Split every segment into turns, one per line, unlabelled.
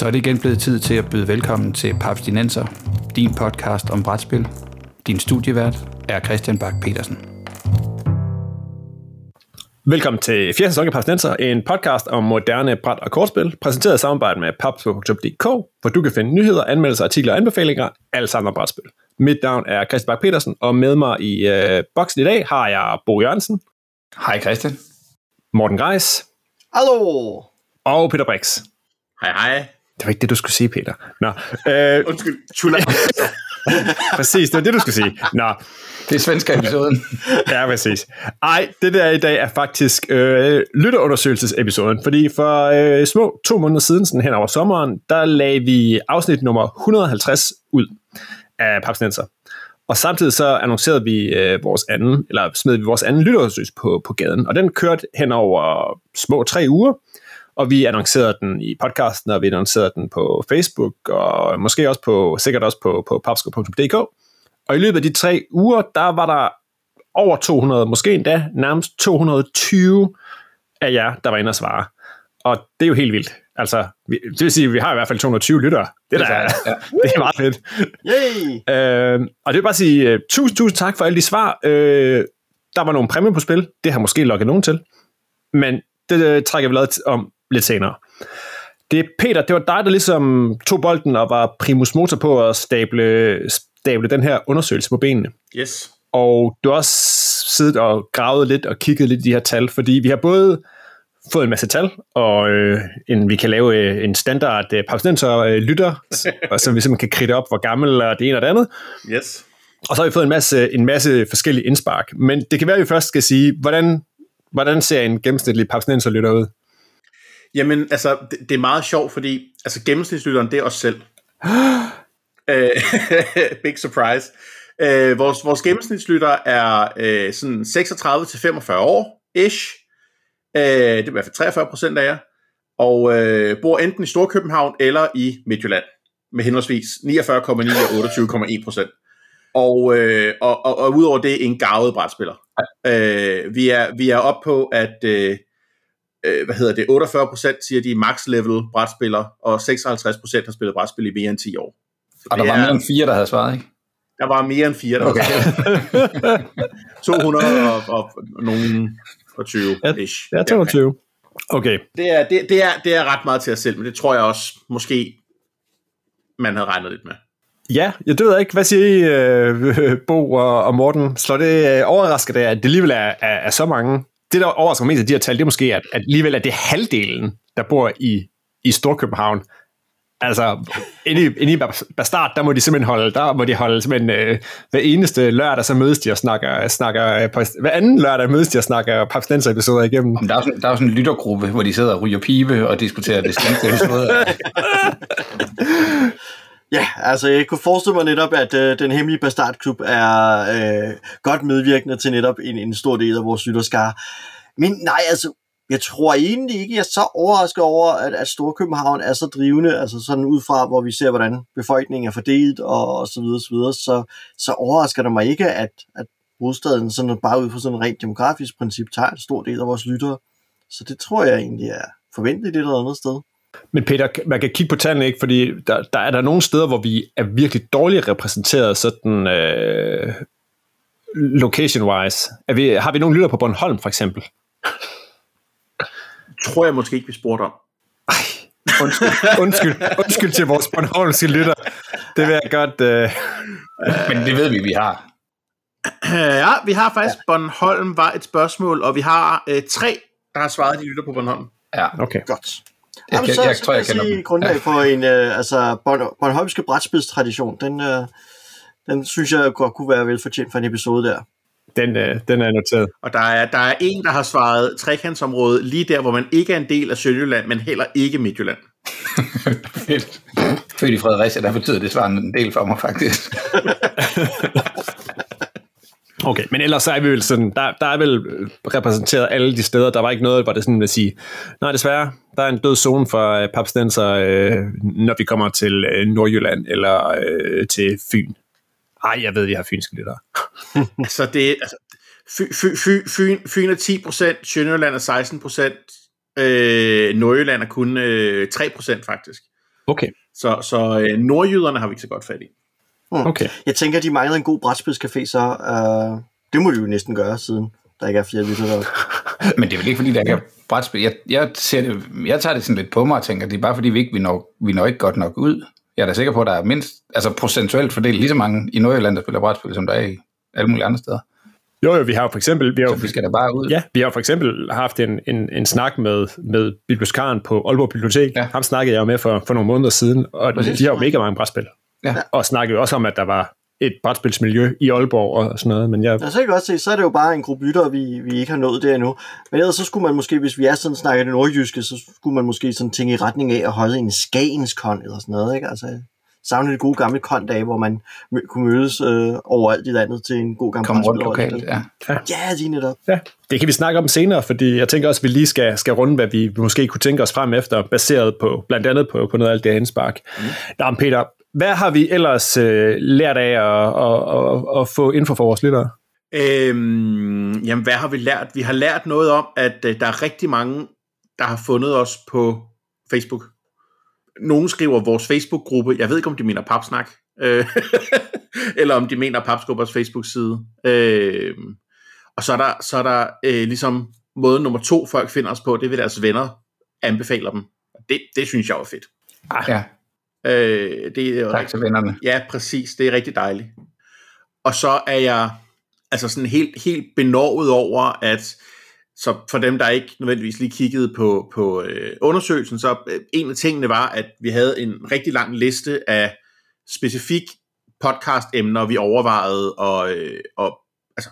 Så er det igen blevet tid til at byde velkommen til Papstinenser, din podcast om brætspil. Din studievært er Christian Bak petersen
Velkommen til 4. sæson af Papstinenser, en podcast om moderne bræt- og kortspil, præsenteret i samarbejde med papspo.dk, hvor du kan finde nyheder, anmeldelser, artikler og anbefalinger, alt sammen om brætspil. Mit navn er Christian Bak petersen og med mig i øh, boksen i dag har jeg Bo Jørgensen.
Hej Christian.
Morten Greis.
Hallo!
Og Peter Brix.
Hej hej.
Det var ikke det, du skulle sige, Peter. Nå, øh,
Undskyld, chula.
præcis, det var det, du skulle sige. Nå,
Det er svenske episoden.
ja, præcis. Ej, det der i dag er faktisk øh, lytterundersøgelsesepisoden, fordi for øh, små to måneder siden, sådan hen over sommeren, der lagde vi afsnit nummer 150 ud af Papsnenser. Og samtidig så annoncerede vi øh, vores anden, eller smed vi vores anden lytterundersøgelse på, på gaden, og den kørte hen over små tre uger, og vi annoncerede den i podcasten, og vi annoncerede den på Facebook, og måske også på, sikkert også på, på papsko.dk. Og i løbet af de tre uger, der var der over 200, måske endda nærmest 220 af jer, der var inde og svare. Og det er jo helt vildt. Altså, vi- det vil sige, at vi har i hvert fald 220 lyttere. Det, der,
er
er,
ja.
det er meget fedt.
Yay!
Øh, og det vil bare sige, uh, tusind, tusind tak for alle de svar. Øh, der var nogle præmier på spil. Det har måske lukket nogen til. Men det uh, trækker vi lavet om lidt senere. Det er Peter, det var dig, der ligesom tog bolden og var primus motor på at stable, stable den her undersøgelse på benene.
Yes.
Og du har også siddet og gravet lidt og kigget lidt i de her tal, fordi vi har både fået en masse tal, og øh, en, vi kan lave øh, en standard øh, pausnenser øh, lytter, og så vi simpelthen kan kridte op, hvor gammel er det ene og det andet.
Yes.
Og så har vi fået en masse, en masse forskellige indspark. Men det kan være, at vi først skal sige, hvordan, hvordan ser en gennemsnitlig pausnenser lytter ud?
Jamen, altså, det, det er meget sjovt, fordi altså, gennemsnitslytteren, det er os selv. Øh, Big surprise. Øh, vores, vores gennemsnitslytter er øh, sådan 36-45 år, ish. Øh, det er i hvert fald 43 procent af jer. Og øh, bor enten i Storkøbenhavn eller i Midtjylland. Med henholdsvis 49,9 og 28,1 procent. Og, øh, og, og, og udover det en gavet brætspiller. Øh, vi, er, vi er oppe på, at øh, øh, hvad hedder det, 48% siger, de er max level brætspillere, og 56% har spillet brætspil i mere end 10 år. Så
Og der var
er-
mere end fire, der havde svaret, ikke?
der var mere end 4, der
Okay.
var 200 og, og nogen og 20 ish.
Ja, 22. Okay,
Det er, det, det, er, det er ret meget til os selv, men det tror jeg også, måske man havde regnet lidt med.
Ja, jeg det ved ikke. Hvad siger I, øh, Bo og, og Morten? Slår det øh, overrasker det, at det alligevel er, er, er så mange? Det, der overrasker mest af de her tal, det er måske, at, at alligevel er det halvdelen, der bor i, i Storkøbenhavn. Altså, inde i, inde i Bastard, der må de simpelthen holde, der må de holde simpelthen, øh, hver eneste lørdag, så mødes de og snakker, snakker øh, hver anden lørdag mødes de og snakker papstenser episoder igennem.
Om Der er, sådan, der er sådan en lyttergruppe, hvor de sidder og ryger pibe og diskuterer det skændte episode.
Ja, altså jeg kunne forestille mig netop, at øh, den hemmelige Bastardklub er øh, godt medvirkende til netop en, en stor del af vores lytterskare. Men nej, altså, jeg tror egentlig ikke, jeg er så overrasket over, at, at Storkøbenhavn er så drivende, altså sådan ud fra, hvor vi ser, hvordan befolkningen er fordelt og, og så videre, så, videre, så, så overrasker det mig ikke, at, at hovedstaden sådan bare ud fra sådan et rent demografisk princip tager en stor del af vores lyttere. Så det tror jeg egentlig er forventeligt et eller andet sted.
Men Peter, man kan kigge på tallene, ikke? fordi der, der er der nogle steder, hvor vi er virkelig dårligt repræsenteret, sådan øh, location-wise. Er vi, har vi nogle lytter på Bornholm, for eksempel?
Tror jeg måske ikke, vi spurgte om.
Undskyld, undskyld, undskyld til vores Bornholmske lytter. Det vil jeg godt... Øh,
Men det ved vi, vi har.
Ja, vi har faktisk, ja. Bornholm var et spørgsmål, og vi har øh, tre, der har svaret, de lytter på Bornholm.
Ja.
okay.
Godt.
Jeg
Jamen,
kan-
så,
jeg
så
tror, jeg
jeg
kender dem.
grundlag
Ja.
for en, øh, altså, Born- Bornholmske brætspidstradition. Den, øh, den synes jeg godt kunne være velfortjent for en episode der.
Den, øh, den er noteret.
Og der er, der er en, der har svaret trekantsområde lige der, hvor man ikke er en del af Sønderjylland, men heller ikke Midtjylland.
Fedt. Født i Fredericia, der betyder det svar en del for mig, faktisk.
Okay, men ellers så er vi vel sådan, der, der er vel repræsenteret alle de steder, der var ikke noget, hvor det sådan vil sige, nej desværre, der er en død zone for øh, papstenser, øh, når vi kommer til øh, Nordjylland eller øh, til Fyn. Ej, jeg ved, jeg har fynske lyttere.
Så det er, altså, Fy, fy, fy, fyn, Fyn er 10%, Sønderjylland er 16%, øh, Nordjylland er kun øh, 3% faktisk.
Okay.
Så, så øh, nordjyderne har vi ikke så godt fat i.
Okay.
Jeg tænker, de manglede en god brætspilscafé, så øh, det må de jo næsten gøre, siden der ikke er flere lytter deroppe.
Men det er vel ikke, fordi der ikke er brætspil. Jeg, jeg, ser det, jeg tager det sådan lidt på mig og tænker, det er bare fordi, vi ikke vi når, vi når ikke godt nok ud. Jeg er da sikker på, at der er mindst, altså procentuelt fordelt lige så mange i Nordjylland, der spiller brætspil, som der er i alle mulige andre steder.
Jo, jo, vi har jo for eksempel, vi har jo,
Så vi skal da bare ud.
ja, vi har for eksempel haft en, en, en snak med, med bibliotekaren på Aalborg Bibliotek.
Ja.
Ja. Ham snakkede jeg jo med for, for nogle måneder siden, og
Præcis.
de har jo mega mange brætspil.
Ja.
Og snakkede jo også om, at der var et brætspilsmiljø i Aalborg og sådan noget, men jeg,
Ja, så kan jeg godt se, så er det jo bare en gruppe lyttere, vi, vi ikke har nået der endnu. Men ellers så skulle man måske, hvis vi er sådan snakker det nordjyske, så skulle man måske sådan tænke i retning af at holde en skagenskon eller sådan noget, ikke? Altså savne det gode gamle kondage, hvor man mø- kunne mødes øh, overalt i landet til en god gammel
Kom rundt lokalt, ja.
Ja, lige netop.
Ja, det kan vi snakke om senere, fordi jeg tænker også, at vi lige skal, skal runde, hvad vi måske kunne tænke os frem efter, baseret på blandt andet på, på noget af alt det henspark. Mm. Nå, men Peter, hvad har vi ellers øh, lært af at, at, at, at få info for vores lyttere?
Øhm, jamen, hvad har vi lært? Vi har lært noget om, at øh, der er rigtig mange, der har fundet os på Facebook. Nogle skriver vores Facebook-gruppe. Jeg ved ikke, om de mener papsnak, øh, eller om de mener papskubbers Facebook-side. Øh, og så er der, så er der øh, ligesom måde nummer to, folk finder os på, det vil deres venner anbefaler dem. Det, det synes jeg var fedt.
ja.
Øh, det er
Tak til vennerne.
Ja, præcis. Det er rigtig dejligt. Og så er jeg altså sådan helt, helt benovet over, at så for dem, der ikke nødvendigvis lige kiggede på, på øh, undersøgelsen, så øh, en af tingene var, at vi havde en rigtig lang liste af specifik podcast-emner, vi overvejede, og, øh, og altså,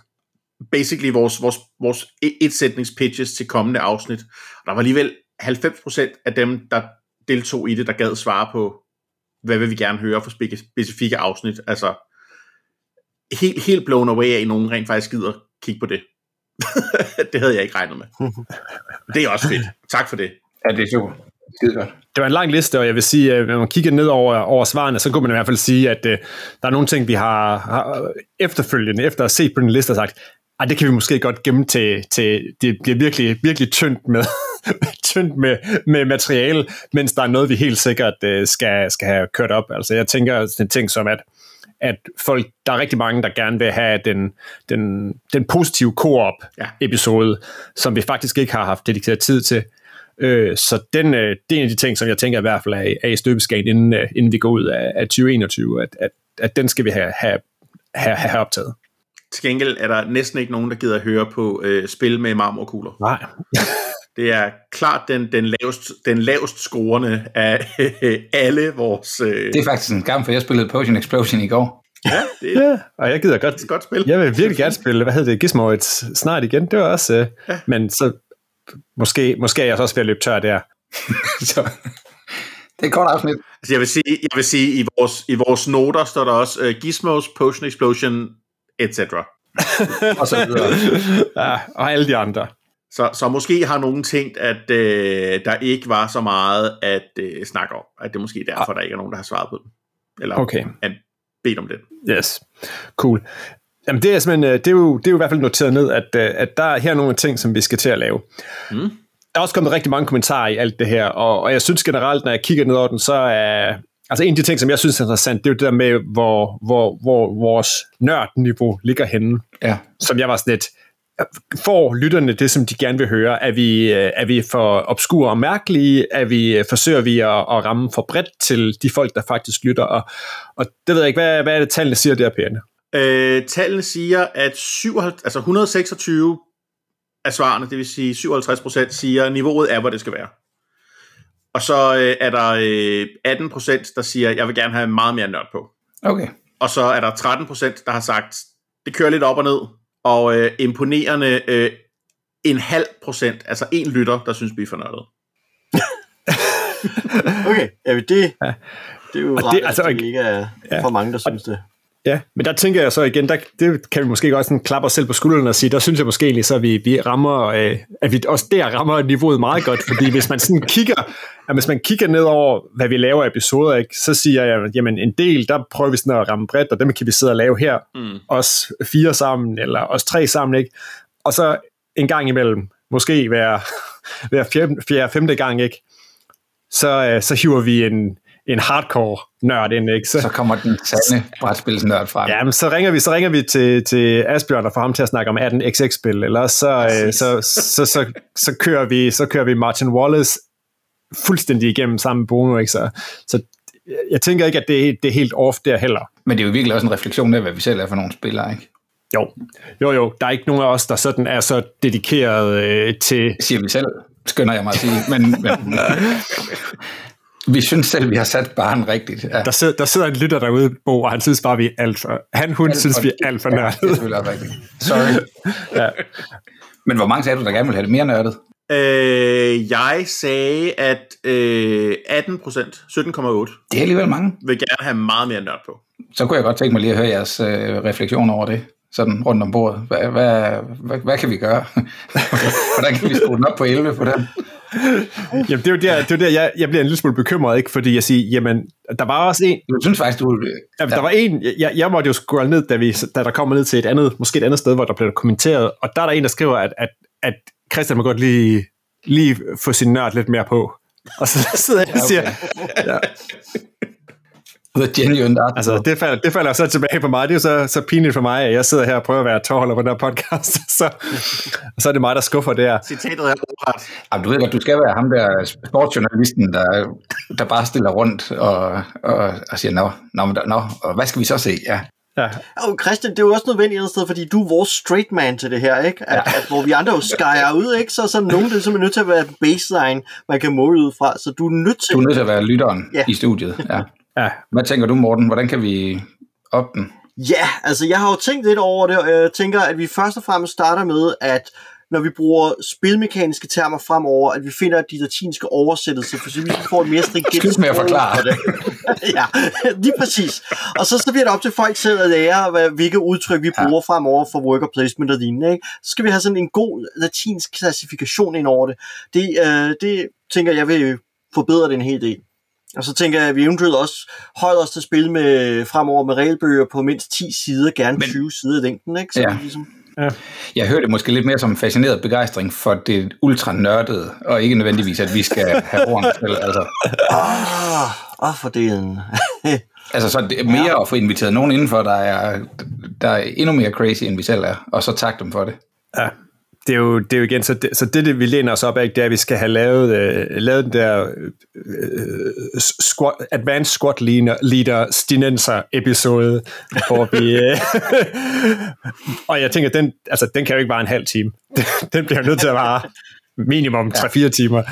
basically vores, vores, vores etsætningspitches til kommende afsnit. Og der var alligevel 90% af dem, der deltog i det, der gad svare på, hvad vil vi gerne høre for specifikke afsnit. Altså, helt, helt blown away af, at nogen rent faktisk gider kigge på det. det havde jeg ikke regnet med. Det er også fedt. Tak for det.
Ja, det er super. Skide godt.
Det var en lang liste, og jeg vil sige, at når man kigger ned over, over svarene, så kunne man i hvert fald sige, at øh, der er nogle ting, vi har, har efterfølgende, efter at have set på den liste, sagt, at det kan vi måske godt gemme til, til det bliver virkelig, virkelig tyndt med, tyndt med, med materiale, mens der er noget, vi helt sikkert øh, skal, skal have kørt op. Altså jeg tænker sådan en ting som, at at folk, der er rigtig mange, der gerne vil have den, den, den positive co-op-episode, ja. som vi faktisk ikke har haft dedikeret tid til. Øh, så den, øh, det er en af de ting, som jeg tænker i hvert fald er, er i støbeskeen, inden, øh, inden vi går ud af, af 2021, at, at, at den skal vi have, have, have, have optaget.
Til gengæld er der næsten ikke nogen, der gider at høre på øh, spil med marmorkugler.
Nej.
Det er klart den, den, lavest, den lavest scorende af alle vores... Øh...
Det er faktisk en skam, for jeg spillede Potion Explosion i går.
Ja, det er
Ja, og jeg gider godt,
et godt spil.
jeg vil virkelig gerne spille, hvad hedder det, Gizmoid snart igen, det var også, øh,
Ja.
men så måske, måske er jeg så også ved at løbe tør der.
Så, det er et kort afsnit.
Altså, jeg vil sige, jeg vil sige i, vores, i vores noter står der også uh, Gizmos, Potion Explosion, etc.
Og så videre.
ja, og alle de andre.
Så, så måske har nogen tænkt, at øh, der ikke var så meget at øh, snakke om. At det måske er derfor, der ikke er nogen, der har svaret på den. Eller
Okay.
at bedt om det.
Yes, cool. Jamen det er simpelthen, øh, det er jo, det er jo i hvert fald noteret ned, at, øh, at der er her nogle ting, som vi skal til at lave.
Mm.
Der er også kommet rigtig mange kommentarer i alt det her, og, og jeg synes generelt, når jeg kigger ned over den, så er, altså en af de ting, som jeg synes er interessant, det er jo det der med, hvor, hvor, hvor vores nørdniveau ligger henne,
Ja.
som jeg var sådan lidt, får lytterne det, som de gerne vil høre? Er vi, øh, er vi for obskure og mærkelige? Er vi, øh, forsøger vi at, at ramme for bredt til de folk, der faktisk lytter? Og, og det ved jeg ikke, hvad, hvad er det, tallene siger der, Perne?
Øh, tallene siger, at 57, altså 126 af svarene, det vil sige 57 procent, siger, at niveauet er, hvor det skal være. Og så øh, er der øh, 18 procent, der siger, at jeg vil gerne have meget mere nørd på.
Okay.
Og så er der 13 procent, der har sagt, det kører lidt op og ned. Og øh, imponerende øh, en halv procent, altså en lytter, der synes, vi er for nørdet.
Okay, ja, det, det er jo
Og
rart,
det- altså,
at det ikke er
ja.
for mange, der synes det.
Ja, men der tænker jeg så igen, der, det kan vi måske godt sådan klappe os selv på skulderen og sige, der synes jeg måske egentlig så, vi, vi rammer, øh, at vi også der rammer niveauet meget godt, fordi hvis man sådan kigger, at hvis man kigger ned over, hvad vi laver af episoder, ikke, så siger jeg, jamen en del, der prøver vi sådan at ramme bredt, og dem kan vi sidde og lave her,
Mm.
os fire sammen, eller os tre sammen, ikke? Og så en gang imellem, måske hver, hver fjerde, fjerde femte gang, ikke? Så, øh, så hiver vi en, en hardcore nørd ind, ikke?
Så kommer den sande brætspilsnørd frem.
Ja, men så ringer vi, så ringer vi til, til Asbjørn og får ham til at snakke om 18xx-spil, eller så, øh, så, så, så, så, så, kører vi, så kører vi Martin Wallace fuldstændig igennem sammen med Bruno, ikke? Så, så jeg tænker ikke, at det, det er helt off der heller.
Men det er jo virkelig også en refleksion af, hvad vi selv er for nogle spillere, ikke?
Jo, jo, jo. Der er ikke nogen af os, der sådan er så dedikeret øh, til...
Det siger vi selv, skynder jeg mig at sige. Men, men vi synes selv, vi har sat barn rigtigt. Ja.
Der, sidder, der sidder en lytter derude, Bo, og han synes bare, vi er alt for... Han, hun alt synes, vi er alt for nørdet. Ja, det er
selvfølgelig rigtigt. Sorry. ja. Men hvor mange sagde du, der gerne vil have det mere nørdet?
Øh, jeg sagde, at øh, 18 procent, 17,8. Det
er alligevel mange.
Vil gerne have meget mere nørd på.
Så kunne jeg godt tænke mig lige at høre jeres øh, refleksion over det sådan rundt om bordet. Hvad, hvad, hvad, hvad kan vi gøre? Hvordan kan vi skrue den op på 11 på den?
Jamen, det er jo der, det er der jeg, jeg bliver en lille smule bekymret, ikke? fordi jeg siger, jamen, der var også en...
Jeg synes faktisk, du...
Ja. Der var en, jeg, jeg måtte jo scrolle ned, da, vi, da der kommer ned til et andet, måske et andet sted, hvor der blev kommenteret, og der er der en, der skriver, at, at, at Christian må godt lige, lige få sin nørd lidt mere på. Og så sidder jeg og siger, ja, okay.
The genuine art.
Altså, det falder, det falder så tilbage på mig. Det er jo så, så pinligt for mig, at jeg sidder her og prøver at være tårholder på den her podcast. så, så er det mig, der skuffer der.
Citatet er ordret.
Jamen, du ved godt, du skal være ham der sportsjournalisten, der, der bare stiller rundt og, og, og siger, nå, nå, nå, og hvad skal vi så se? Ja.
Ja. Og Christian, det er jo også nødvendigt et sted, fordi du er vores straight man til det her, ikke? At, ja. at hvor vi andre jo skærer ud, ikke? Så, så nogen, der er simpelthen nødt til at være baseline, man kan måle ud fra. Så du er nødt til...
Du er nødt til at være lytteren ja. i studiet, ja. Ja. Hvad tænker du, Morten? Hvordan kan vi op den?
Ja, altså jeg har jo tænkt lidt over det, og jeg tænker, at vi først og fremmest starter med, at når vi bruger spilmekaniske termer fremover, at vi finder de latinske oversættelser, for så vi får et mere stringent
sprog med at forklare. For det.
ja, lige præcis. Og så, så bliver det op til folk selv at lære, hvad, hvilke udtryk vi bruger ja. fremover for worker placement og lignende. Ikke? Så skal vi have sådan en god latinsk klassifikation ind over det. Det, øh, det tænker jeg vil forbedre det en hel del. Og så tænker jeg, at vi eventuelt også holder os til at spille med, fremover med regelbøger på mindst 10 sider, gerne Men, 20 sider i længden. Ikke? Så
ja. ligesom, Ja. Jeg hører det måske lidt mere som en fascineret begejstring for det ultra nørdede, og ikke nødvendigvis, at vi skal have horn til. Altså.
Ah, oh, for det
altså, så det er mere ja. at få inviteret nogen indenfor, der er, der er endnu mere crazy, end vi selv er, og så tak dem for det.
Ja, det er jo, det er jo igen, så det, så det, det vi læner os op af, det er, at vi skal have lavet, øh, lavet den der øh, squat, Advanced Squad Leader, leader Stinenser episode, hvor vi, øh, og jeg tænker, den, altså, den kan jo ikke bare en halv time. Den bliver nødt til at vare minimum 3-4 timer.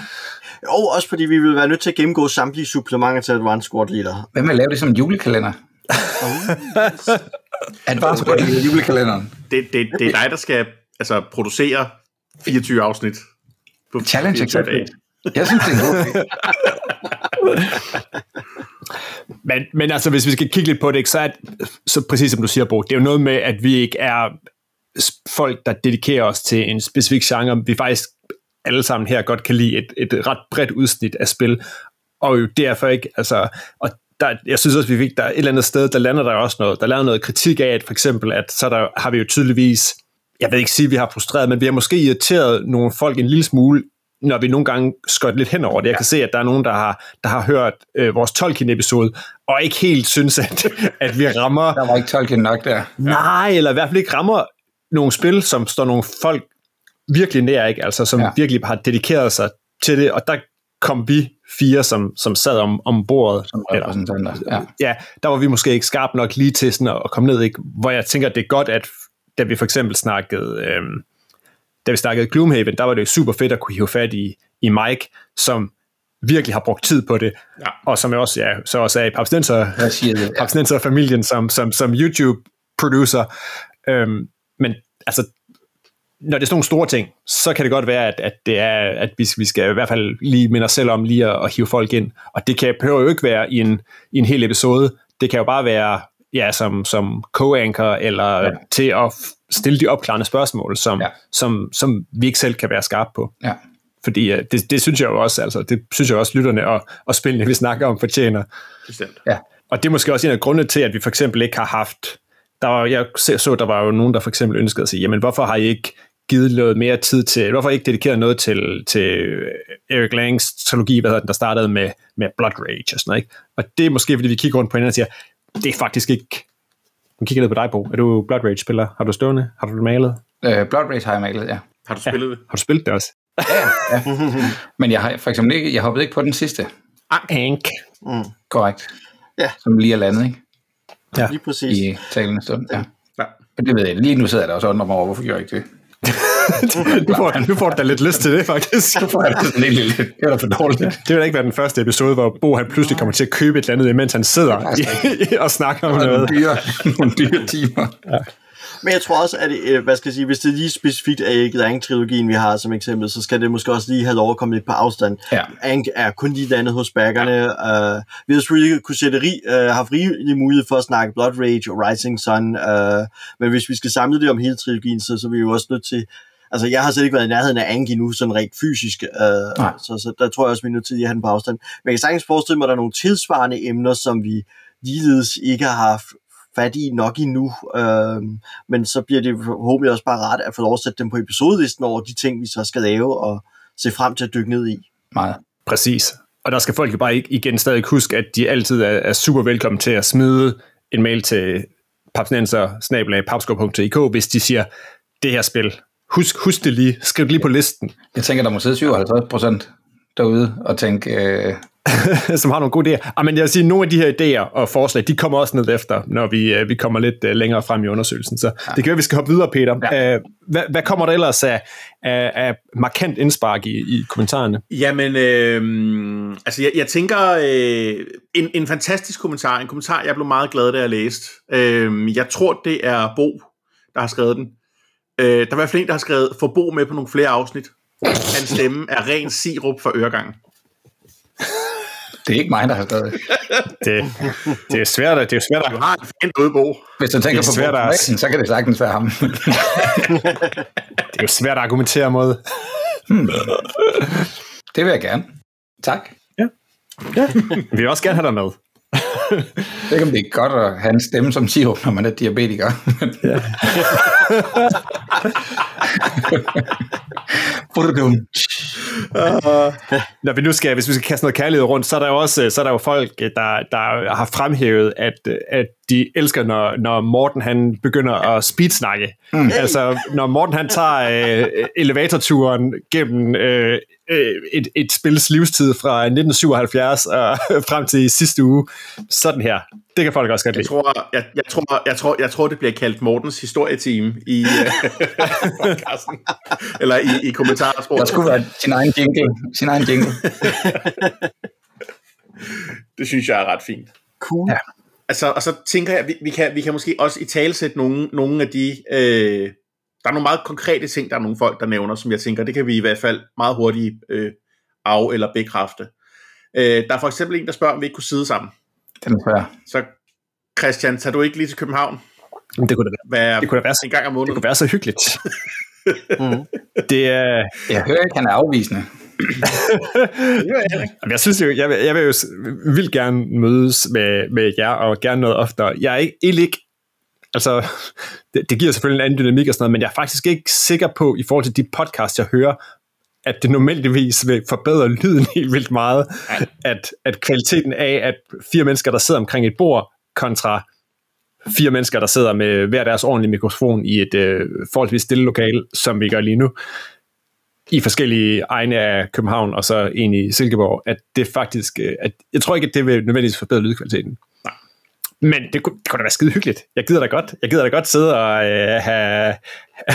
Og også fordi vi vil være nødt til at gennemgå samtlige supplementer til Advanced Squad Leader.
Hvem vil lave det som en julekalender? Advanced Squad Leader julekalenderen.
Det, det, det er dig, der skal altså producere 24 afsnit.
På Challenge accepted. Jeg synes, det er
men, men altså, hvis vi skal kigge lidt på det, så er det, så præcis som du siger, Bo, det er jo noget med, at vi ikke er folk, der dedikerer os til en specifik genre. Vi faktisk alle sammen her godt kan lide et, et ret bredt udsnit af spil, og jo derfor ikke, altså, og der, jeg synes også, vi fik, der et eller andet sted, der lander der også noget, der lander noget kritik af, at for eksempel, at så der, har vi jo tydeligvis jeg vil ikke sige, at vi har frustreret, men vi har måske irriteret nogle folk en lille smule, når vi nogle gange skørt lidt hen over det. Jeg ja. kan se, at der er nogen, der har, der har hørt øh, vores Tolkien-episode, og ikke helt synes, at, at vi rammer...
Der var ikke Tolkien nok der.
Nej, eller i hvert fald ikke rammer nogle spil, som står nogle folk virkelig nær, ikke? Altså, som ja. virkelig har dedikeret sig til det, og der kom vi fire, som, som sad om, om bordet.
Som repræsentanter, ja.
ja. der var vi måske ikke skarp nok lige til sådan at, at komme ned, ikke? hvor jeg tænker, at det er godt, at da vi for eksempel snakkede, øh, da vi snakkede Gloomhaven, der var det jo super fedt at kunne hive fat i, i Mike, som virkelig har brugt tid på det, ja. og som jeg også, ja, så også er i Papsnenser, ja. familien som, som, som YouTube-producer. Øhm, men altså, når det er sådan nogle store ting, så kan det godt være, at, at det er, at vi, vi skal i hvert fald lige minde os selv om lige at, at hive folk ind. Og det kan, behøver jo ikke være i en, i en hel episode. Det kan jo bare være ja, som, som co-anchor, eller ja. til at stille de opklarende spørgsmål, som, ja. som, som vi ikke selv kan være skarpe på.
Ja.
Fordi uh, det, det synes jeg jo også, altså, det synes jeg også, lytterne og, og spillene, vi snakker om, fortjener.
Bestemt.
Ja. Og det er måske også en af grundene til, at vi for eksempel ikke har haft, der var, jeg så, der var jo nogen, der for eksempel ønskede at sige, jamen hvorfor har I ikke givet noget mere tid til, hvorfor ikke dedikeret noget til, til Eric Langs trilogi, hvad hedder den, der startede med, med Blood Rage og sådan noget, ikke? Og det er måske, fordi vi kigger rundt på hinanden og siger, det er faktisk ikke, nu kigger ned på dig, Bo. Er du Blood Rage-spiller? Har du stående? Har du det malet?
Øh, Blood Rage har jeg malet, ja.
Har du spillet det?
Har du spillet det også?
Men jeg har for eksempel ikke, jeg hoppede ikke på den sidste.
Ank.
Mm.
Korrekt.
Ja.
Som lige er landet, ikke?
Ja.
Lige præcis.
I talende stund, ja.
Ja.
Men det ved jeg. Lige nu sidder jeg der også under mig over, hvorfor gjorde jeg ikke det?
nu, får, nu får du da lidt lyst til det, faktisk.
Hvorfor er det sådan lidt, lidt, det var da for dårligt.
Det vil da ikke være den første episode, hvor Bo han pludselig kommer til at købe et eller andet, mens han sidder i, og snakker om noget.
nogle dyre, nogle dyre timer.
Men jeg tror også, at øh, hvad skal jeg sige, hvis det er lige specifikt er ikke Ang-trilogien, vi har som eksempel, så skal det måske også lige have lov at komme lidt på afstand.
Ja.
Ang er kun lige landet hos baggerne. Ja. Uh, vi har selvfølgelig kunne sætte rig, uh, haft rigelig mulighed for at snakke Blood Rage og Rising Sun, uh, men hvis vi skal samle det om hele trilogien, så, så er vi jo også nødt til Altså, jeg har slet ikke været i nærheden af Ang endnu, sådan rent fysisk, uh, så, så der tror jeg også, vi er nødt til at have den på afstand. Men jeg kan sagtens forestille mig, at der er nogle tilsvarende emner, som vi ligeledes ikke har haft fat i nok endnu, øh, men så bliver det forhåbentlig også bare rart at få lov at sætte dem på episodelisten over de ting, vi så skal lave og se frem til at dykke ned i.
Meget.
Præcis. Og der skal folk jo bare ikke igen stadig huske, at de altid er, er super velkommen til at smide en mail til papsnenser hvis de siger, det her spil, husk, husk det lige, skriv det lige på listen,
Jeg tænker, der må sidde 57 procent derude og tænke, øh,
som har nogle gode idéer. Ah, men jeg vil sige, nogle af de her idéer og forslag, de kommer også ned efter, når vi, øh, vi kommer lidt øh, længere frem i undersøgelsen. Så ja. det kan være, vi skal hoppe videre, Peter. Ja. Øh, hvad, hvad kommer der ellers af, af, af markant indspark i, i kommentarerne?
Jamen, øh, altså jeg, jeg tænker, øh, en, en fantastisk kommentar, en kommentar, jeg blev meget glad, da jeg læste. Øh, jeg tror, det er Bo, der har skrevet den. Øh, der er i hvert fald en, der har skrevet, få Bo med på nogle flere afsnit. Hans stemme er ren sirup for øregangen.
det er ikke mig, der har skrevet det.
Det, det er svært, at- det er svært
Du
at,
har en fan Bo.
Hvis du tænker
er
på
svært
Bo
at-
så kan det sagtens være ham.
det er jo svært at argumentere mod.
det vil jeg gerne. Tak.
Vi vil også gerne have dig med.
Jeg ved ikke, om det er godt at have en stemme som sirup, når man er diabetiker. Burdum.
Når vi nu skal, hvis vi skal kaste noget kærlighed rundt, så er der jo også så er der jo folk, der, der har fremhævet, at, at de elsker, når, når Morten han begynder at speedsnakke. Mm. Altså, når Morten han tager øh, elevatorturen gennem øh, øh, et, et spils livstid fra 1977 og frem til sidste uge. Sådan her. Det kan folk også godt
Jeg
lide.
tror, jeg, jeg, tror, jeg, tror, jeg tror, det bliver kaldt Mortens historieteam i øh, podcasten. Eller i, i kommentarsporet.
Der skulle være sin egen jingle. Sin egen jingle.
Det synes jeg er ret fint.
Cool.
Ja.
Altså, og så tænker jeg, at vi, vi, kan, vi kan måske også i talesætte nogle, nogle af de... Øh, der er nogle meget konkrete ting, der er nogle folk, der nævner, som jeg tænker, det kan vi i hvert fald meget hurtigt øh, af- eller bekræfte. Øh, der er for eksempel en, der spørger, om vi ikke kunne sidde sammen.
Den er svær.
Så Christian, tager du ikke lige til København?
Det kunne da,
Hvad,
det kunne da være, så-
en gang om
det
måneden?
kunne være så hyggeligt.
Mm.
Det er...
Jeg hører ikke, han er afvisende.
Jeg synes jo, jeg vil, jeg vil jo vildt gerne mødes med, med jer, og gerne noget oftere. Jeg er ikke, egentlig ikke, altså, det, det giver selvfølgelig en anden dynamik og sådan noget, men jeg er faktisk ikke sikker på, i forhold til de podcasts, jeg hører, at det nødvendigvis vil forbedre lyden helt vildt meget, at, at kvaliteten af, at fire mennesker, der sidder omkring et bord, kontra fire mennesker, der sidder med hver deres ordentlige mikrofon i et øh, forholdsvis stille lokale, som vi gør lige nu, i forskellige egne af København, og så en i Silkeborg, at det faktisk, øh, at jeg tror ikke, at det vil nødvendigvis forbedre lydkvaliteten.
Nej.
Men det kunne, det kunne da være skide hyggeligt. Jeg gider da godt. Jeg gider da godt sidde og øh, have...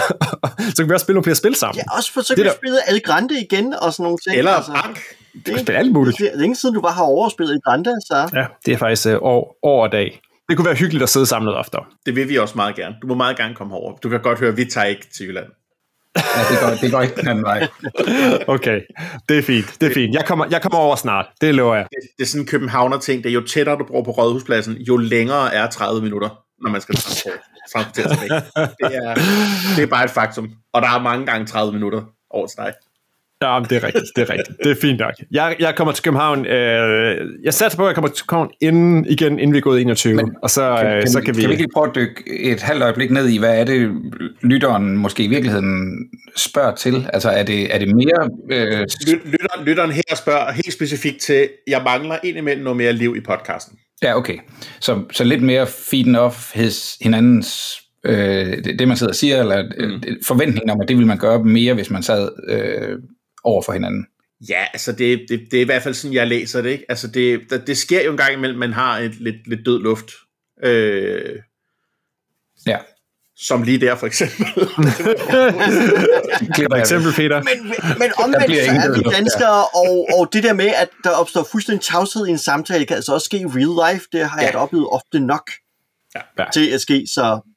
så kan vi også spille nogle flere spil sammen.
Ja, også for så
Det
kan vi
der-
spille El Grande igen og sådan nogle ting.
Eller
altså,
Bank?
det,
kan spille alt muligt.
Det er længe siden, du bare har overspillet El Grande, så...
Ja, det er faktisk øh, år, år og dag. Det kunne være hyggeligt at sidde sammen noget oftere.
Det vil vi også meget gerne. Du må meget gerne komme herover. Du kan godt høre, at vi tager ikke til Jylland.
Ja, det går, det går ikke den anden vej.
Okay, det er fint. Det er fint. Jeg kommer, jeg kommer over snart. Det lover jeg.
Det, det er sådan en københavner ting. Det er jo tættere du bor på Rådhuspladsen, jo længere er 30 minutter, når man skal transportere transportere sig væk. Det er, det er bare et faktum. Og der er mange gange 30 minutter over til dig.
Ja, men det er rigtigt, det er rigtigt. Det er fint nok. Jeg, jeg kommer til København, øh, jeg satser på, at jeg kommer til København inden, igen, inden vi er gået 21, Men, og så kan, øh, så kan vi...
Kan vi ikke lige prøve at dykke et halvt øjeblik ned i, hvad er det, lytteren måske i virkeligheden spørger til? Altså, er det, er det mere... Øh...
Lytteren, lytteren her spørger helt specifikt til, jeg mangler indimellem noget mere liv i podcasten.
Ja, okay. Så, så lidt mere feeden off his, hinandens øh, det, det, man sidder og siger, eller mm. forventningen om, at det vil man gøre mere, hvis man sad øh, over for hinanden.
Ja, altså det, det, det er i hvert fald sådan, jeg læser det. Ikke? Altså det, det, det sker jo en gang imellem, man har et lidt, lidt død luft. Øh,
ja.
Som lige der for eksempel.
for eksempel, Peter.
Men, men omvendt så er vi danskere, og, og det der med, at der opstår fuldstændig tavshed i en samtale, kan altså også ske i real life. Det har ja. jeg oplevet ofte nok ja. til at ske, så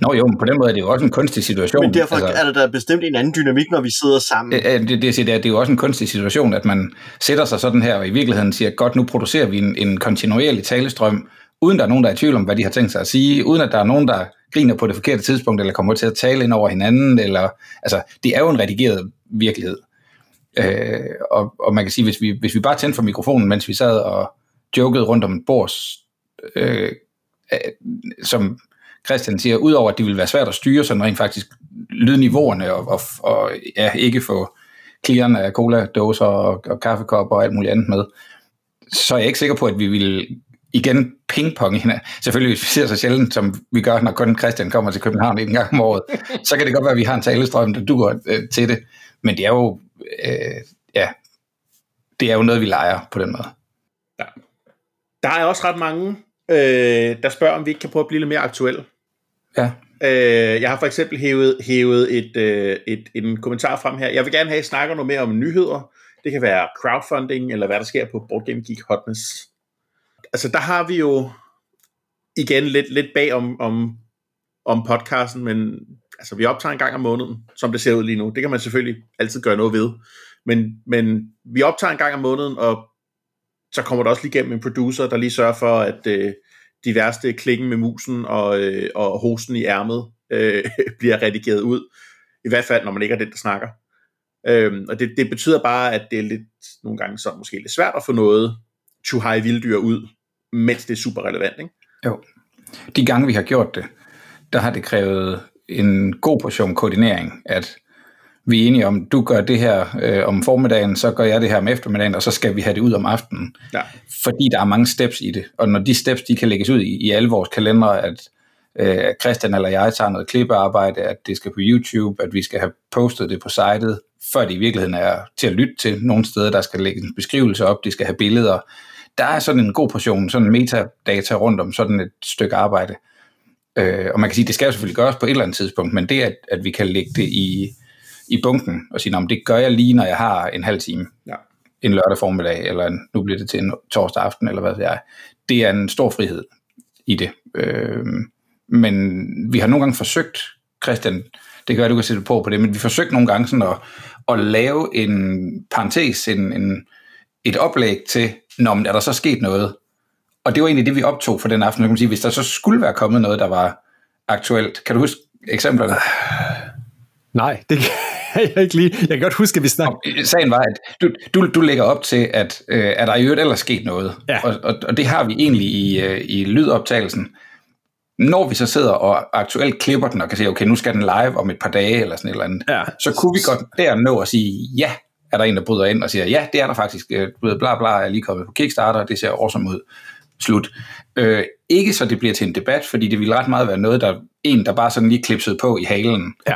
Nå jo, men på den måde er det jo også en kunstig situation.
Men derfor altså, er der da bestemt en anden dynamik, når vi sidder sammen.
Det, det, det, det, det er jo også en kunstig situation, at man sætter sig sådan her, og i virkeligheden siger, godt, nu producerer vi en, en kontinuerlig talestrøm, uden der er nogen, der er i tvivl om, hvad de har tænkt sig at sige, uden at der er nogen, der griner på det forkerte tidspunkt, eller kommer til at tale ind over hinanden, eller, altså, det er jo en redigeret virkelighed. Øh, og, og man kan sige, hvis vi, hvis vi bare tændte for mikrofonen, mens vi sad og jokede rundt om et bord, øh, som Christian siger, udover at det vil være svært at styre sådan rent faktisk lydniveauerne og, og, og ja, ikke få klirrende af cola-dåser og, og kaffekopper og alt muligt andet med, så er jeg ikke sikker på, at vi vil igen pingpong hende. Selvfølgelig, hvis vi ser så sjældent, som vi gør, når kun Christian kommer til København en gang om året, så kan det godt være, at vi har en talestrøm, der duer øh, til det. Men det er jo, øh, ja, det er jo noget, vi leger på den måde. Ja.
Der er også ret mange, øh, der spørger, om vi ikke kan prøve at blive lidt mere aktuelle.
Ja.
Øh, jeg har for eksempel hævet, hævet et, øh, et, en kommentar frem her. Jeg vil gerne have, at I snakker noget mere om nyheder. Det kan være crowdfunding, eller hvad der sker på Board Game Geek Hotness. Altså, der har vi jo igen lidt, lidt bag om, om, om podcasten, men altså, vi optager en gang om måneden, som det ser ud lige nu. Det kan man selvfølgelig altid gøre noget ved. Men, men vi optager en gang om måneden, og så kommer der også lige igennem en producer, der lige sørger for, at, øh, de værste klikken med musen og, øh, og hosten i ærmet øh, bliver redigeret ud. I hvert fald, når man ikke er den, der snakker. Øhm, og det, det betyder bare, at det er lidt, nogle gange så måske lidt svært at få noget to high vilddyr ud, mens det er super relevant. Ikke?
Jo. De gange, vi har gjort det, der har det krævet en god portion koordinering, at vi er enige om, du gør det her øh, om formiddagen, så gør jeg det her om eftermiddagen, og så skal vi have det ud om aftenen. Ja. Fordi der er mange steps i det, og når de steps, de kan lægges ud i, i alle vores kalendere, at øh, Christian eller jeg tager noget klippearbejde, at det skal på YouTube, at vi skal have postet det på sitet, før det i virkeligheden er til at lytte til nogle steder, der skal lægge en beskrivelse op, de skal have billeder. Der er sådan en god portion, sådan metadata rundt om sådan et stykke arbejde. Øh, og man kan sige, det skal jo selvfølgelig gøres på et eller andet tidspunkt, men det, at, at vi kan lægge det i, i bunken og sige, det gør jeg lige, når jeg har en halv time. Ja. En lørdag formiddag, eller en, nu bliver det til en torsdag aften, eller hvad det er. Det er en stor frihed i det. Øh, men vi har nogle gange forsøgt, Christian, det gør du kan sætte på på det, men vi har forsøgt nogle gange sådan at, at lave en parentes, en, en, et oplæg til, når er der så sket noget? Og det var egentlig det, vi optog for den aften. kan man sige, hvis der så skulle være kommet noget, der var aktuelt. Kan du huske eksemplerne?
Nej, det kan jeg ikke lige. Jeg kan godt huske, at vi snakkede.
Sagen var, at du, du, du lægger op til, at, øh, at der i øvrigt ellers sket noget. Ja. Og, og, og det har vi egentlig i, øh, i lydoptagelsen. Når vi så sidder og aktuelt klipper den og kan sige, okay, nu skal den live om et par dage eller sådan et eller andet, ja. så kunne vi godt der nå at sige, ja, er der en, der bryder ind og siger, ja, det er der faktisk, øh, bla bla er lige kommet på Kickstarter, det ser awesome ud, slut. Øh, ikke så det bliver til en debat, fordi det ville ret meget være noget, der en, der bare sådan lige klipsede på i halen. Ja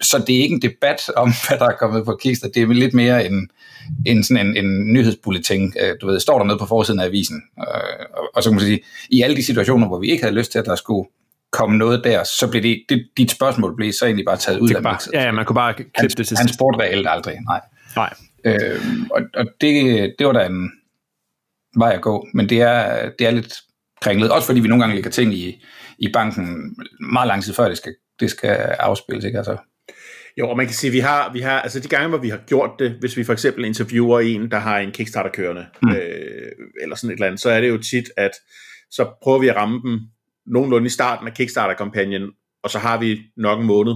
så det er ikke en debat om, hvad der er kommet på Kister. Det er lidt mere en, en, sådan en, en nyhedsbulletin. Øh, du ved, står der noget på forsiden af avisen. Øh, og, og så kan man sige, i alle de situationer, hvor vi ikke havde lyst til, at der skulle komme noget der, så blev det, det dit spørgsmål blev så egentlig bare taget ud af
bare, Ja, ja, man kunne bare klippe
han,
det til
Han spurgte reelt aldrig, nej.
Nej.
Øh, og og det, det var da en vej at gå, men det er, det er lidt kringlet, også fordi vi nogle gange lægger ting i, i banken meget lang tid før det skal det skal afspilles, ikke? Altså.
Jo, og man kan sige, vi har, vi har, altså de gange, hvor vi har gjort det, hvis vi for eksempel interviewer en, der har en Kickstarter kørende, mm. øh, eller sådan et eller andet, så er det jo tit, at så prøver vi at ramme dem nogenlunde i starten af Kickstarter-kampagnen, og så har vi nok en måned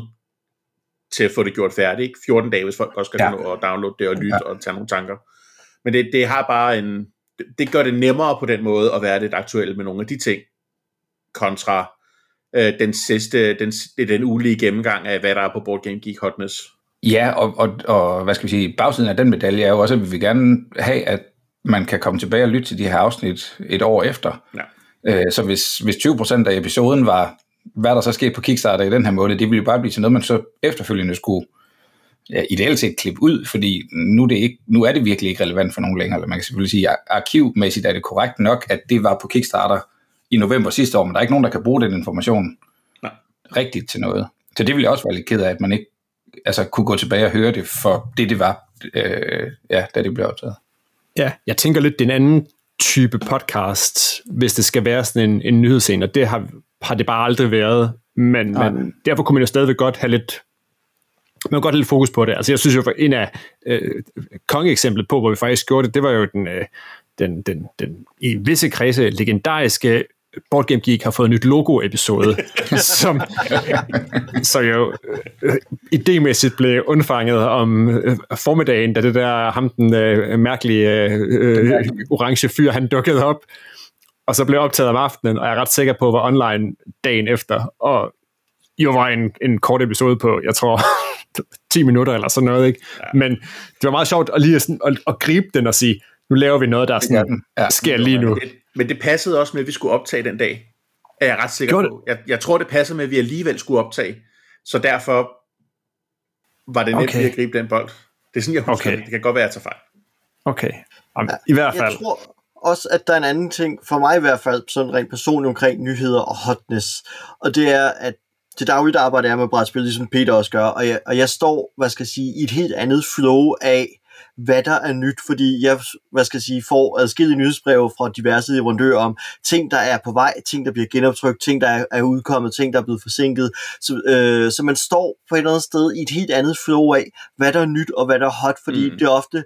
til at få det gjort færdigt. Ikke? 14 dage, hvis folk også skal
Ja.
nå at downloade det og lytte ja. og tage nogle tanker. Men det, det har bare en... det- Det gør det nemmere på den måde at være lidt aktuel med nogle af de ting, kontra øh, den sidste, den, den ulige gennemgang af, hvad der er på Board Game Geek Hotness.
Ja, og, og, og hvad skal vi sige, bagsiden af den medalje er jo også, at vi vil gerne have, at man kan komme tilbage og lytte til de her afsnit et år efter.
Ja.
Øh, så hvis, hvis 20% af episoden var, hvad der så skete på Kickstarter i den her måde, det ville jo bare blive til noget, man så efterfølgende skulle ja, ideelt set klippe ud, fordi nu er, det ikke, nu er det virkelig ikke relevant for nogen længere. Eller man kan selvfølgelig sige, at arkivmæssigt er det korrekt nok, at det var på Kickstarter i november sidste år, men der er ikke nogen, der kan bruge den information
Nej.
rigtigt til noget. Så det ville jeg også være lidt ked af, at man ikke altså, kunne gå tilbage og høre det for det, det var, øh, ja, da det blev optaget.
Ja, jeg tænker lidt, det er en anden type podcast, hvis det skal være sådan en, en nyhedsscene, og det har, har det bare aldrig været, men,
Nej.
men derfor kunne man jo stadigvæk godt have lidt man kan godt have lidt fokus på det. Altså jeg synes jo, for en af øh, kongeeksemplet på, hvor vi faktisk gjorde det, det var jo den, øh, den, den, den i visse kredse legendariske Board Game Geek har fået et nyt logo-episode, som, så jo øh, idémæssigt blev undfanget om øh, formiddagen, da det der ham den øh, mærkelige øh, øh, orange fyr, han dukkede op, og så blev optaget om aftenen, og jeg er ret sikker på, var online dagen efter, og jo var en, en kort episode på, jeg tror, 10 minutter eller sådan noget, ikke? Ja. Men det var meget sjovt at lige sådan, at, at gribe den og sige, nu laver vi noget, der er sådan,
Ja.
sker lige nu.
Men det, men det passede også med, at vi skulle optage den dag. Er jeg ret sikker
Gjorde
på. Jeg, jeg tror, det passede med, at vi alligevel skulle optage. Så derfor var det nemt
Okay.
at gribe den bold. Det er sådan, jeg husker
Okay.
det. Det kan godt være, at jeg tager fejl.
Okay. Om, I hvert
Jeg
fald.
tror også, at der er en anden ting, for mig i hvert fald, sådan rent personligt omkring nyheder og hotness. Og det er, at til dagligt arbejder jeg med brætspil, ligesom Peter også gør, og jeg, og jeg står, hvad skal jeg sige, i et helt andet flow af, hvad der er nyt, fordi jeg, hvad skal jeg sige, får adskillige nyhedsbreve fra diverse leverandører om ting, der er på vej, ting, der bliver genoptrykt, ting, der er, er udkommet, ting, der er blevet forsinket. Så, øh, så man står på et eller andet sted i et helt andet flow af, hvad der er nyt og hvad der er hot, fordi mm. Det er ofte,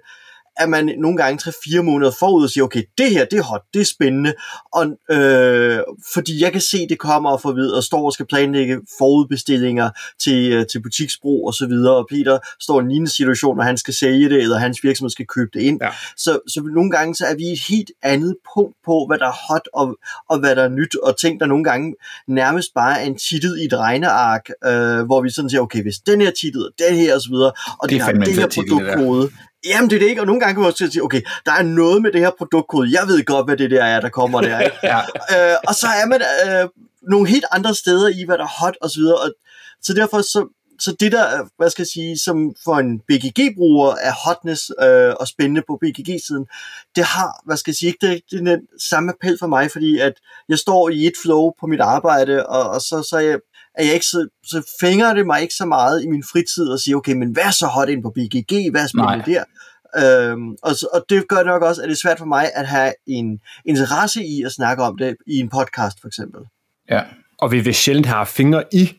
at man nogle gange 3-4 måneder forud og siger, okay, det her, det er hot, det er spændende, og, øh, fordi jeg kan se, det kommer og får videre, og står og skal planlægge forudbestillinger til, øh, til butiksbrug og så videre, og Peter står i en lignende situation, når han skal sælge det, eller hans virksomhed skal købe det ind.
Ja.
Så, så nogle gange så er vi et helt andet punkt på, hvad der er hot og, og hvad der er nyt, og ting, der nogle gange nærmest bare er en titel i et regneark, øh, hvor vi sådan siger, okay, hvis den her titel, og den her og så videre, og
Det
den har
fandme en
det her
det
produktkode, Jamen det er det ikke, og nogle gange kan man også sige, okay, der er noget med det her produktkode, jeg ved godt, hvad det der er, der kommer der, ikke?
Ja,
øh, og så er man øh, nogle helt andre steder i, hvad der er hot og så videre, og så derfor så, så det der, øh, hvad skal jeg sige, som for en BGG-bruger er hotness øh, og spændende på BGG-siden, det har, hvad skal jeg sige, ikke det, det er den samme appel for mig, fordi at jeg står i et flow på mit arbejde, og, og så, så er jeg, er jeg ikke så, så fænger det mig ikke så meget i min fritid og siger, okay, men hvad er så hot ind på BGG, hvad er spændende
Nej.
der? Øhm, og, så- og det gør nok også, at det er svært for mig at have en interesse i at snakke om det i en podcast for eksempel.
ja.
Og vi vil sjældent have fingre i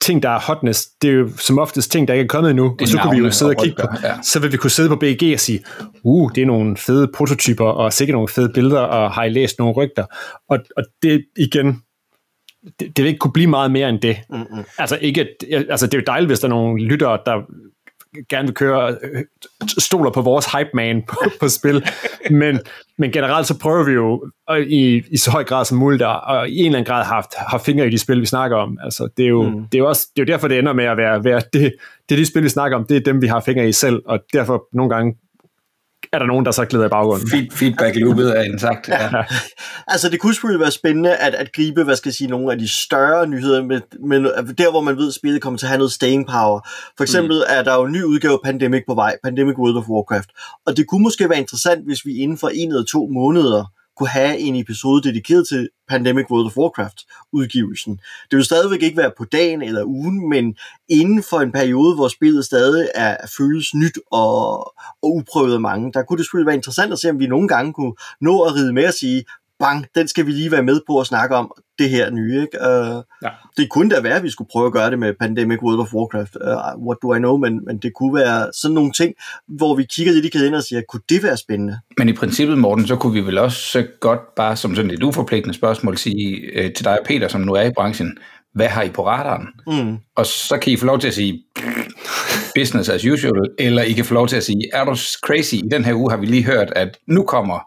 ting, der er hotness. Det er jo som oftest ting, der ikke er kommet endnu.
Det
Og så kunne vi jo sidde og
og
kigge på.
ja.
Så vil vi kunne sidde på BG og sige, uh, det er nogle fede prototyper, og sikkert nogle fede billeder, og har I læst nogle rygter? Og, og det igen, det, det vil ikke kunne blive meget mere end det.
Mm-mm.
Altså, ikke, altså, det er jo dejligt, hvis der er nogle lyttere, der gerne vil køre øh, stoler på vores hype man på, på spil. Men, men generelt så prøver vi jo og i, i så høj grad som muligt, og i en eller anden grad har haft har fingre i de spil, vi snakker om. Altså, det, er jo,
mm.
det, er jo også, det er jo derfor, det ender med at være, være det, det er de spil, vi snakker om, det er dem, vi har fingre i selv, og derfor nogle gange er der nogen, der så glider i baggrunden.
Feed, feedback loopet er indsagt. Ja.
Altså, det kunne selvfølgelig være spændende at, at gribe, hvad skal jeg sige, nogle af de større nyheder, men, men der, hvor man ved, at spillet kommer til at have noget staying power. For eksempel mm. er der jo en ny udgave af Pandemic på vej, Pandemic World of Warcraft. Og det kunne måske være interessant, hvis vi inden for en eller to måneder kunne have en episode dedikeret til Pandemic World of Warcraft udgivelsen. Det vil stadigvæk ikke være på dagen eller ugen, men inden for en periode, hvor spillet stadig er føles nyt og, og uprøvet af mange, der kunne det selvfølgelig være interessant at se, om vi nogle gange kunne nå at ride med og sige, bang, den skal vi lige være med på at snakke om, det her nye. Ikke? Uh,
Ja.
Det kunne da være, at vi skulle prøve at gøre det med Pandemic World of Warcraft, uh, what do I know, men, men det kunne være sådan nogle ting, hvor vi kigger lidt i kalenderen og siger, kunne det være spændende?
Men i princippet, Morten, så kunne vi vel også godt bare som sådan et uforpligtende spørgsmål sige øh, til dig og Peter, som nu er i branchen, hvad har I på radaren?
Mm.
Og så kan I få lov til at sige, business as usual, eller I kan få lov til at sige, er du crazy, i den her uge har vi lige hørt, at nu kommer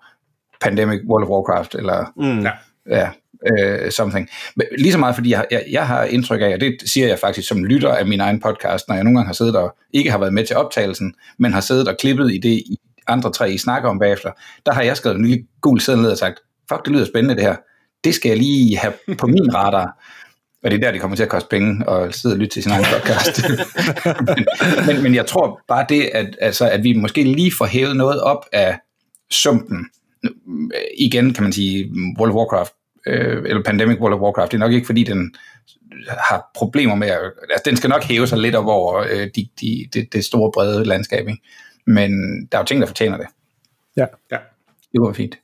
Pandemic World of Warcraft, eller
Mm.
Ja
ja, øh, something. Men Lige så meget, fordi jeg, jeg, jeg har indtryk af, og det siger jeg faktisk som lytter af min egen podcast, når jeg nogle gange har siddet og ikke har været med til optagelsen, men har siddet og klippet i det, I andre tre I snakker om bagefter, der har jeg skrevet en lille gul seddel ned og sagt, fuck, det lyder spændende det her. Det skal jeg lige have på min radar. Og det er der, det kommer til at koste penge og sidde og lytte til sin egen podcast. men, men, men jeg tror bare det, at, altså, at vi måske lige får hævet noget op af sumpen. Igen kan man sige, World of Warcraft, øh, eller Pandemic World of Warcraft, det er nok ikke fordi, den har problemer med at, altså den skal nok hæve sig lidt op over øh, de, de, det, det store brede landskab, ikke? men der er jo ting, der fortjener det.
Ja.
Ja.
Det var fint.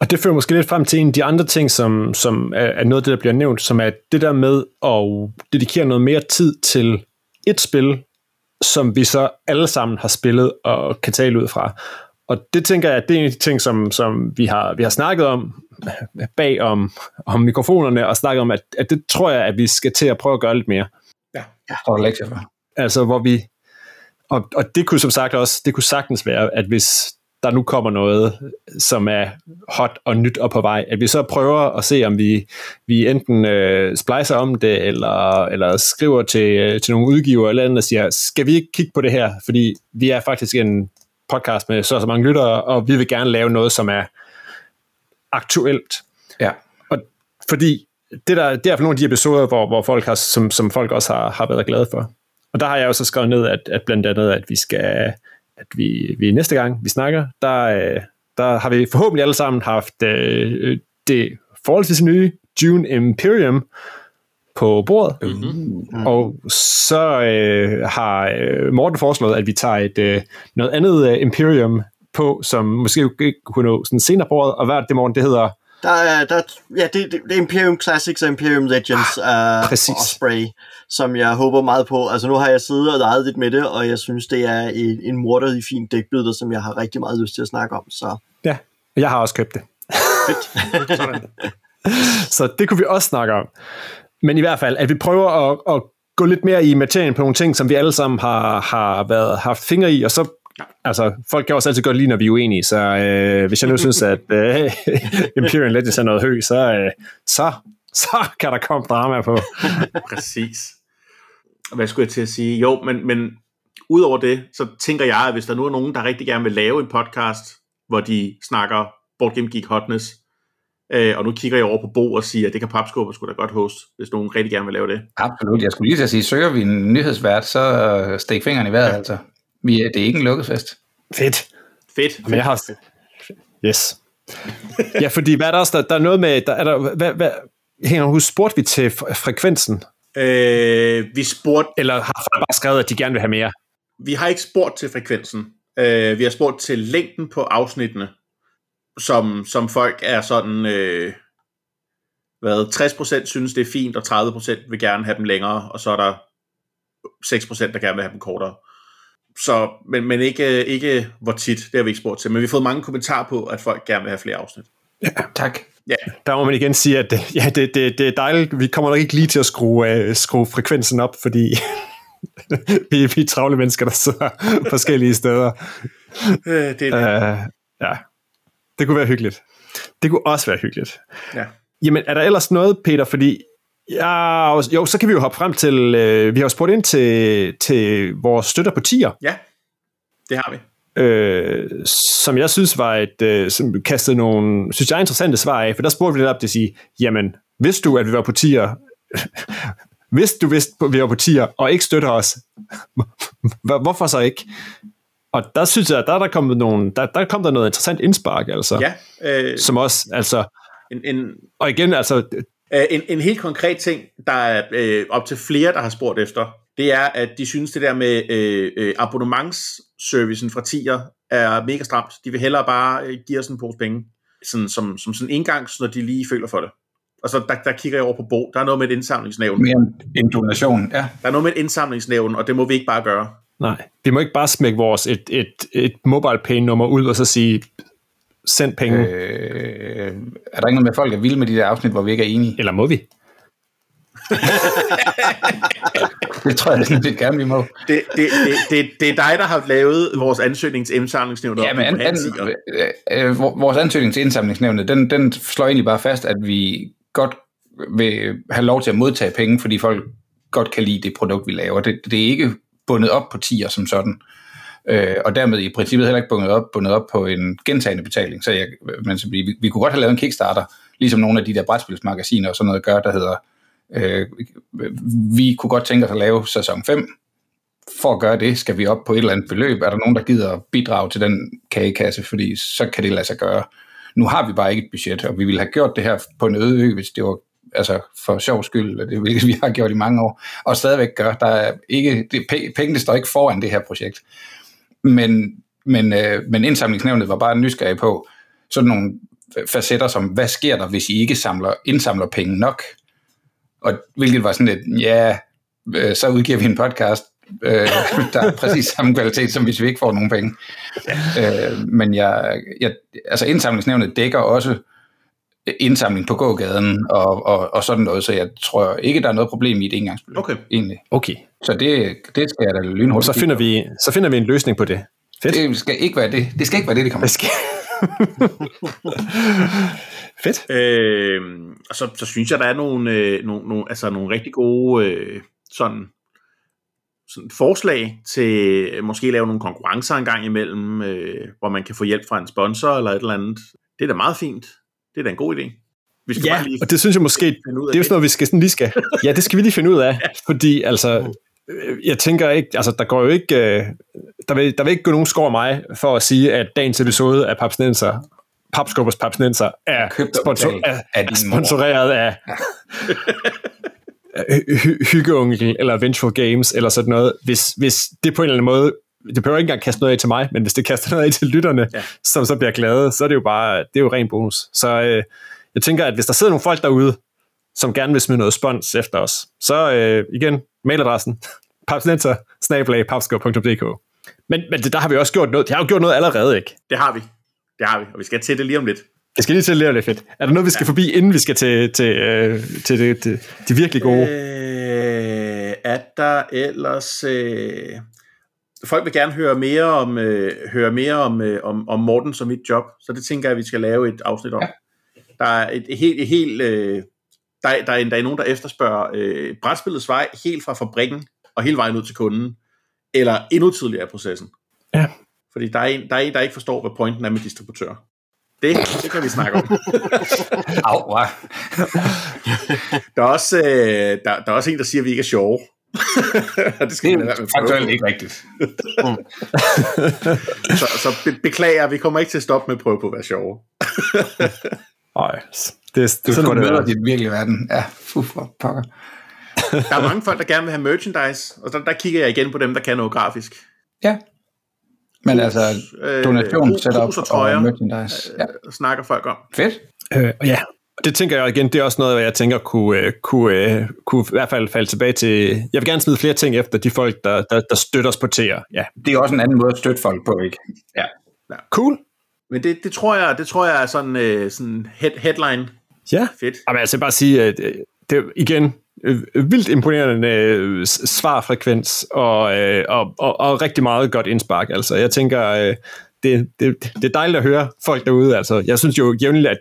Og det fører måske lidt frem til en af de andre ting, som, som er, er noget af det, der bliver nævnt, som er det der med at dedikere noget mere tid til et spil, som vi så alle sammen har spillet og kan tale ud fra. Og det tænker jeg, det er en af de ting, som, som vi, har, vi har snakket om bag om, om mikrofonerne, og snakket om, at, at det tror jeg, at vi skal til at prøve at gøre lidt mere.
Så er der lektier for.
Altså, hvor vi... Og, og det kunne som sagt også, det kunne sagtens være, at hvis der nu kommer noget, som er hot og nyt og på vej, at vi så prøver at se, om vi, vi enten øh, splicer om det, eller, eller skriver til, til nogle udgiver eller andet, og siger, skal vi ikke kigge på det her? Fordi vi er faktisk en podcast med så og så mange lyttere, og vi vil gerne lave noget, som er aktuelt.
Ja.
Og fordi det, der, det er fald nogle af de episoder, hvor, hvor folk har, som, som folk også har, har været glade for. Og der har jeg jo så skrevet ned, at, at blandt andet, at vi skal, at vi, vi næste gang, vi snakker, der, øh, der har vi forhåbentlig alle sammen haft øh, det forholdsvis nye Dune Imperium på bordet.
Mm-hmm.
Og så øh, har øh, Morten foreslået, at vi tager et øh, noget andet øh, Imperium på, som måske ikke kunne nå sådan senere på året. Og hvad er det, Morten, det hedder?
Der er, der, ja, det, det, det er Imperium Classics og Imperium Legends uh,
præcis.
Osprey, som jeg håber meget på. Altså nu har jeg siddet og leget lidt med det, og jeg synes, det er en, en morderlig fin dækbyder, som jeg har rigtig meget lyst til at snakke om. Så
Ja, jeg har også købt det. så det kunne vi også snakke om. Men i hvert fald, at vi prøver at, at gå lidt mere i materien på nogle ting, som vi alle sammen har, har været, haft fingre i, og så Altså, folk kan også altid godt lide, når vi er uenige, så øh, hvis jeg nu synes, at øh, Imperial Legends er noget høj, så, øh, så, så kan der komme drama på.
Præcis. Hvad skulle jeg til at sige? Jo, men, men udover det, så tænker jeg, at hvis der nu er nogen, der rigtig gerne vil lave en podcast, hvor de snakker Board Game Geek Hotness, øh, og nu kigger jeg over på Bo og siger, at det kan Papskubber skulle da godt host, hvis nogen rigtig gerne vil lave det.
Absolut. Jeg skulle lige til at sige, søger vi en nyhedsvært, så øh, stik fingeren i vejret, altså. Vi er, det er ikke en lukket fest.
Fedt.
Fedt.
Men jeg har... Yes. ja, fordi hvad er der også? Der, der er noget med... Der, er der, hvad, hvad, hænger du spurgte vi til fre- frekvensen?
Øh, vi spurgte,
Eller har folk bare skrevet, at de gerne vil have mere?
vi har ikke spurgt til frekvensen. Øh, vi har spurgt til længden på afsnittene, som, som folk er sådan, øh, hvad, 60% synes det er fint, og 30% vil gerne have dem længere, og så er der 6% der gerne vil have dem kortere. Så, men, men ikke, ikke hvor tit, det har vi ikke spurgt til. Men vi har fået mange kommentarer på, at folk gerne vil have flere afsnit.
Tak.
Ja,
Der må man igen sige, at det, ja, det, det, det er dejligt. Vi kommer nok ikke lige til at skrue, uh, skrue frekvensen op, fordi vi, vi er travle mennesker, der sidder forskellige steder.
øh, det er
Uh, ja, det kunne være hyggeligt. Det kunne også være hyggeligt.
ja.
Jamen, er der ellers noget, Peter? Fordi, ja, jo, så kan vi jo hoppe frem til, øh, vi har jo spurgt ind til, til vores støtter på tier,
ja, det har vi.
øh, som jeg synes var et, øh, som kastede nogle, synes jeg, interessante svar af, for der spurgte vi lidt op til at sige, jamen, hvis du, at vi var på tier, hvis du vidste, at vi var på tier, og ikke støtter os, hvor- hvorfor så ikke? Og der synes jeg, der er der kommet nogle, der, der kom der noget interessant indspark, altså,
Ja, øh,
som også, altså,
en, en,
og igen, altså,
Øh, En, en helt konkret ting, der er øh, op til flere, der har spurgt efter, det er, at de synes, det der med øh, øh, abonnementsservicen fra Tier er mega stramt. De vil hellere bare øh, give os en pose penge, sådan, som, som sådan indgangs, når de lige føler for det. Og så der, der kigger jeg over på Bo. Der er noget med et indsamlingsnævn.
Mere en- en donation, ja.
Der er noget med et indsamlingsnævn, og det må vi ikke bare gøre.
Nej, vi må ikke bare smække vores et, et, et mobile pay nummer ud og så sige, send penge, øh.
Er der ikke noget med, at folk er vilde med de der afsnit, hvor vi ikke er enige?
eller må vi?
det tror jeg sådan gerne, vi må.
Det, det, det, det, det er dig, der har lavet vores ansøgning til indsamlingsnævnet.
Ja, men an, an, øh, øh, vores ansøgning til indsamlingsnævnet, den, den slår egentlig bare fast, at vi godt vil have lov til at modtage penge, fordi folk godt kan lide det produkt, vi laver. Det, det er ikke bundet op på tier som sådan. Øh, og dermed i princippet heller ikke bundet op, bundet op på en gentagende betaling. Så jeg, men, så vi, vi kunne godt have lavet en Kickstarter, ligesom nogle af de der brætspilsmagasiner og sådan noget gør, der hedder, øh, vi kunne godt tænke os at lave sæson 5. For at gøre det, skal vi op på et eller andet beløb. Er der nogen, der gider bidrage til den kagekasse, fordi så kan det lade sig gøre. Nu har vi bare ikke et budget, og vi ville have gjort det her på en øde ø, hvis det var altså for sjov skyld, det hvilket vi har gjort i mange år, og stadigvæk gør. Der er ikke, det, pengene står ikke foran det her projekt. Men, men, øh, men indsamlingsnævnet var bare nysgerrig på sådan nogle facetter som, hvad sker der, hvis I ikke samler, indsamler penge nok? Og hvilket var sådan lidt, ja, øh, så udgiver vi en podcast, øh, der er præcis samme kvalitet, som hvis vi ikke får nogen penge. Øh, men jeg, jeg, altså indsamlingsnævnet dækker også indsamling på gågaden og, og, og sådan noget, så jeg tror ikke, der er noget problem i et engangsbeløb.
Okay.
Egentlig.
Okay.
Så det, det skal jeg da lynhurtigt.
Så finder, vi, så finder vi en løsning på det.
Fedt. Det skal ikke være det. Det skal ikke være det, det kommer.
Det skal... Fedt.
Øh, og så, så synes jeg, der er nogle, øh, nogle, nogle, altså nogle rigtig gode øh, sådan, sådan forslag til måske lave nogle konkurrencer en gang imellem, øh, hvor man kan få hjælp fra en sponsor eller et eller andet. Det er da meget fint. Det er da en god idé.
Vi skal ja, bare lige og det synes jeg måske, det er jo sådan noget, vi skal sådan lige skal. Ja, det skal vi lige finde ud af, ja. fordi altså, jeg tænker ikke, altså der går jo ikke, øh, der vil, der vil ikke gå nogen skår mig for at sige, at dagens episode af Papsnenser, Papskubbers Papsnenser, er, sponsor, er, er sponsoreret af Hyggeonkel eller Vengeful Games eller sådan noget. Hvis, hvis det på en eller anden måde det behøver ikke engang kaste noget af til mig, men hvis det kaster noget af til lytterne, ja. som så bliver glade, så er det jo bare, det er jo ren bonus. Så øh, jeg tænker, at hvis der sidder nogle folk derude, som gerne vil smide noget spons efter os, så øh, igen, mailadressen, papsnenser, Men, men det, der har vi også gjort noget. Det har jo gjort noget allerede, ikke?
Det har vi. Det har vi, og vi skal til det lige om lidt.
Jeg skal lige til det lidt fedt. Er der noget, vi skal ja. forbi, inden vi skal til, til, øh, til det, til, de virkelig gode?
Øh, er der ellers... Øh folk vil gerne høre mere om, øh, høre mere om, øh, om, om Morten som mit job, så det tænker jeg, at vi skal lave et afsnit om. Ja. Der er et, et helt, et helt øh, der, der, er, der er nogen, der efterspørger øh, brætspillets vej helt fra fabrikken og hele vejen ud til kunden, eller endnu tidligere i processen.
Ja.
Fordi der er, en, der er en, der ikke forstår, hvad pointen er med distributør. Det, det kan vi snakke om.
Au,
der, er også, øh, der, der er også en, der siger, at vi ikke er sjove.
det skal det er faktuelt ikke rigtigt.
så, så be- beklager, vi kommer ikke til at stoppe med at prøve på at være sjove.
Nej,
det, det, det sådan møder de virkelig verden. Ja, fuh, for pokker.
der er mange folk, der gerne vil have merchandise, og der, der kigger jeg igen på dem, der kan noget grafisk.
Ja. Men altså, donation, øh, setup og, og merchandise. Ja.
Øh, snakker folk om.
Fedt.
Øh, ja, det tænker jeg igen, det er også noget, jeg tænker kunne, øh, kunne, øh, kunne i hvert fald falde tilbage til. Jeg vil gerne smide flere ting efter de folk, der, der, der støtter os på TR. Ja.
Det er også en anden måde at støtte folk på, ikke?
Ja. ja. Cool.
Men det, det, tror jeg, det tror jeg er sådan, uh, sådan head, headline.
Ja.
Fedt.
Jamen, jeg skal bare sige, at det igen, vildt imponerende svarfrekvens og, og, og, og rigtig meget godt indspark. Altså, jeg tænker, det, det, det er dejligt at høre folk derude. Altså, jeg synes jo jævnligt, at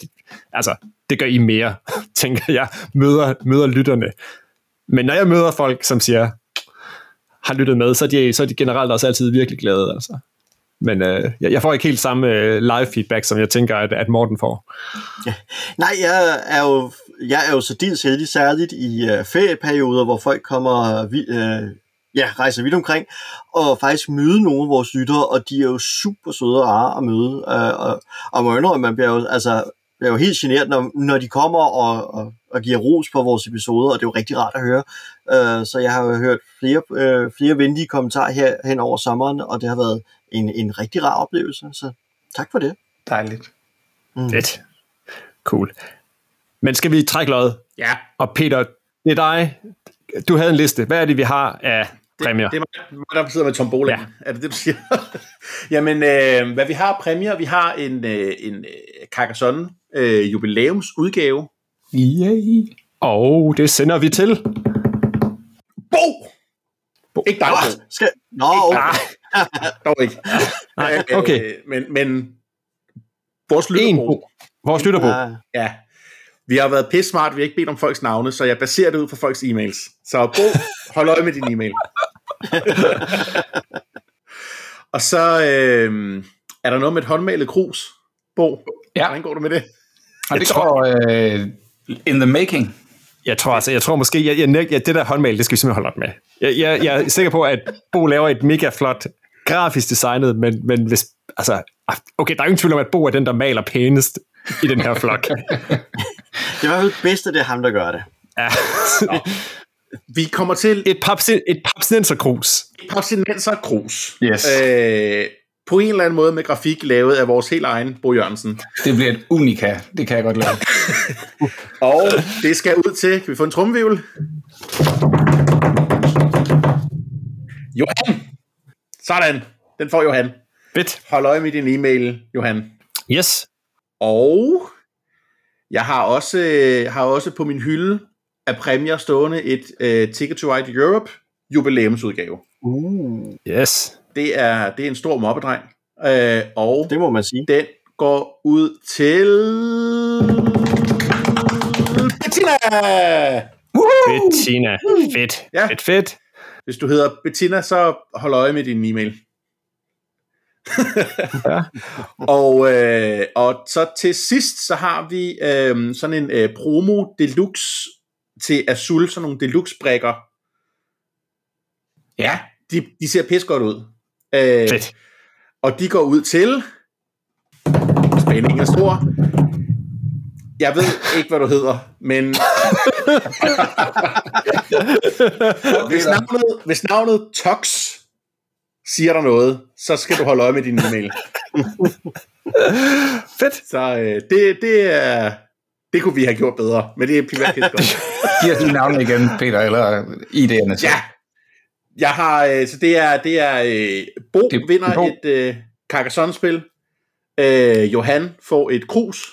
altså, det gør I mere, tænker jeg, møder, møder lytterne. Men når jeg møder folk, som siger, har lyttet med, så er de, så er de generelt også altid virkelig glade. Altså. Men øh, jeg får ikke helt samme øh, live feedback, som jeg tænker, at, at Morten får.
Ja. Nej, jeg er jo, jeg er jo så dels heldig, særligt i øh, ferieperioder, hvor folk kommer, øh, ja, rejser vidt omkring, og faktisk møde nogle af vores lyttere, og de er jo super søde og rare at møde. Øh, og, og må indrømme, man bliver jo, altså, er jo helt generet, når, når de kommer og, og, og giver ros på vores episoder, og det er jo rigtig rart at høre. Uh, så jeg har jo hørt flere, uh, flere venlige kommentarer her hen over sommeren, og det har været en, en rigtig rar oplevelse, så tak for det.
Dejligt.
Mm. Fedt. Cool. Men skal vi trække løjet?
Ja.
Og Peter, det er dig. Du havde en liste. Hvad er det, vi har af præmier?
Det, det er mig, der sidder med tombola. Ja. Er det det, du siger? Jamen, øh, hvad vi har af præmier, vi har en, øh, en Carcassonne øh, jubilæumsudgave.
Yay.
Og det sender vi til...
Bo!
Bo.
Ikke dig,
Nå,
Bo.
skal... Nå, okay.
Dog ikke.
Nej, okay.
øh, Men, men vores
En
lytterbo,
Bo. Vores lytter på.
Ja.
ja. Vi har været pisse smart, vi har ikke bedt om folks navne, så jeg baserer det ud fra folks e-mails. Så Bo, hold øje med din e-mail. Og så øh, er der noget med et håndmalet krus, Bo.
Ja.
Hvordan går du med det?
Og det går øh, in the making.
Jeg tror altså, jeg tror måske, jeg, jeg, jeg, det der håndmal, det skal vi simpelthen holde op med. Jeg, jeg, jeg er sikker på, at Bo laver et mega flot grafisk designet, men, men hvis, altså, okay, der er ingen tvivl om, at Bo er den, der maler pænest i den her flok.
Det er i hvert fald bedst, at det er ham, der gør det.
Ja.
Vi kommer til
et papsin, et papsinenserkrus.
et papsinenser krus.
Yes.
Øh, på en eller anden måde med grafik lavet af vores helt egen Bo Jørgensen.
Det bliver et unika. Det kan jeg godt lide.
Og det skal ud til, kan vi få en trumvivl? Johan! Sådan, den får Johan.
Fedt.
Hold øje med din e-mail, Johan.
Yes.
Og jeg har også, har også på min hylde af præmier stående et uh, Ticket to Ride Europe jubilæumsudgave.
Uh,
Yes.
Det er, det er en stor mobbedreng. Uh, og
det må man sige.
den går ud til... Bettina!
Bettina. Fedt.
Ja.
Fedt, fedt.
Hvis du hedder Bettina, så hold øje med din e-mail.
Ja.
og, øh, og så til sidst, så har vi øh, sådan en øh, promo deluxe til Azul, sådan nogle deluxe brækker. Ja, de, de ser pis godt ud. Øh,
Fedt.
og de går ud til... Spændingen er stor. Jeg ved ikke, hvad du hedder, men hvis navnet, hvis navnet Tox siger der noget, så skal du holde øje med din e-mail.
Fedt.
Så øh, det, det er... Det kunne vi have gjort bedre, men det er primært pisse godt.
Giv os lige navnet igen, Peter, eller idéerne til.
Ja, jeg har, øh, så det er, det er øh, Bo
Det-
vinder
Bo.
et øh, Carcassonne-spil. Øh, Johan får et krus.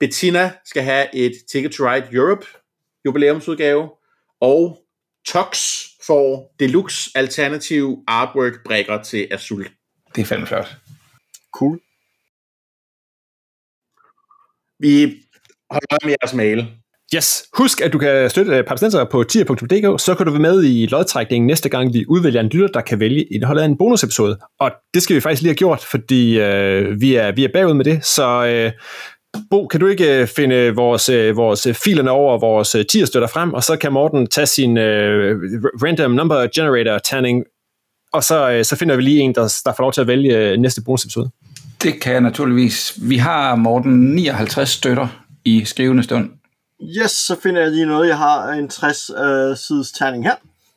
Bettina skal have et Ticket to Ride Europe jubilæumsudgave. Og Tox får deluxe alternativ artwork brækker til Azul.
Det er fandme flot.
Cool.
Vi holder med jeres mail.
Yes. Husk, at du kan støtte øh, uh, Papstenser på tier.dk, så kan du være med i lodtrækningen næste gang, vi udvælger en lytter, der kan vælge indholdet af en bonusepisode. Og det skal vi faktisk lige have gjort, fordi øh, vi, er, vi er bagud med det. Så øh, Bo, kan du ikke øh, finde vores, øh, vores filerne over vores tier tierstøtter frem, og så kan Morten tage sin øh, random number generator tanning, og så, øh, så finder vi lige en, der, der får lov til at vælge næste bonusepisode.
Det kan jeg naturligvis. Vi har, Morten, 59 støtter i skrivende stund.
Yes, så finder jeg lige noget. Jeg har en 60 øh, sides terning her.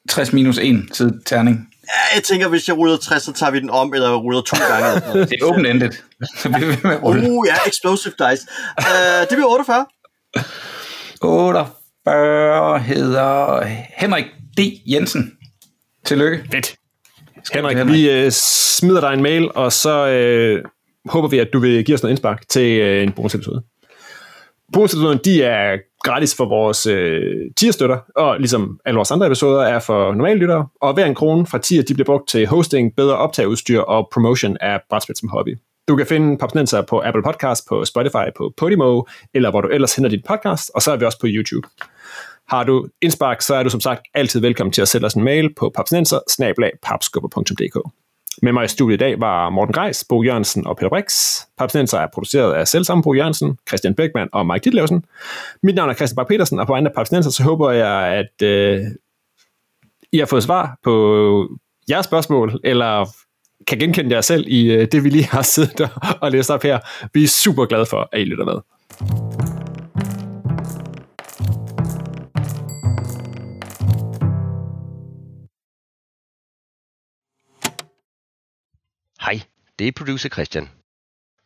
60 minus 1 side terning.
Ja, jeg tænker, hvis jeg ruller 60, så tager vi den om, eller ruller to gange.
Det er open-ended. Så bliver vi ved med at rulle.
Uh, ja, explosive dice. Uh, det bliver 48.
48 hedder Henrik D. Jensen. Tillykke.
Fedt. Henrik,
Henrik.
vi øh, smider dig en mail, og så øh, håber vi, at du vil give os noget indspark til øh, en bonusepisode. Bonusepisoden, de er gratis for vores øh, tierstøtter, og ligesom alle vores andre episoder er for normale lyttere, og hver en krone fra tier, de bliver brugt til hosting, bedre optageudstyr og promotion af brætspil som hobby. Du kan finde Papsnenser på Apple Podcast, på Spotify, på Podimo, eller hvor du ellers henter dit podcast, og så er vi også på YouTube. Har du indspark, så er du som sagt altid velkommen til at sende os en mail på papsnenser med mig i studiet i dag var Morten Greis, Bo Jørgensen og Peter Brix. Papsnenser er produceret af selv samme Bo Jørgensen, Christian Beckmann og Mike Ditlevsen. Mit navn er Christian Bak petersen og på vegne af Papsnenser, så håber jeg, at øh, I har fået svar på jeres spørgsmål, eller kan genkende jer selv i øh, det, vi lige har siddet og, og læst op her. Vi er super glade for, at I lytter med.
Det er producer Christian.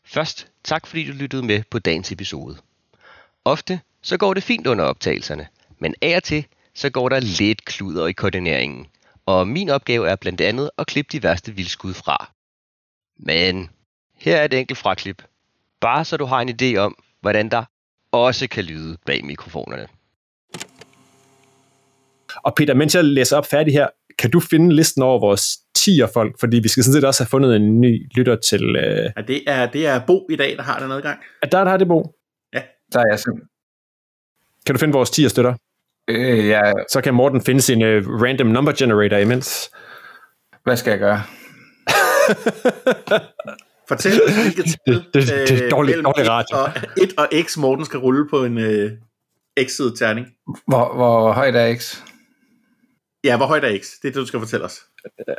Først tak fordi du lyttede med på dagens episode. Ofte så går det fint under optagelserne, men af og til så går der lidt kluder i koordineringen, og min opgave er blandt andet at klippe de værste vildskud fra. Men her er et enkelt fraklip, bare så du har en idé om, hvordan der også kan lyde bag mikrofonerne.
Og Peter, mens jeg læser op færdig her, kan du finde listen over vores 10'er folk? Fordi vi skal sådan set også have fundet en ny lytter til... Øh...
Ja, det, er, det er Bo i dag, der har den adgang.
Er der, der har det, Bo?
Der er jeg simpelthen.
Kan du finde vores 10'er støtter?
Øh, ja,
Så kan Morten finde sin uh, random number generator imens.
hvad skal jeg gøre?
Fortæl os, hvilket tal,
Det- det- det er
øh,
dårlig-
mellem
dårlig
et
radio.
Og, 1 og x Morten skal rulle på en øh, x-sidet terning.
Hvor, hvor højt er X?
Ja, hvor højt er x? Det er det, du skal fortælle os.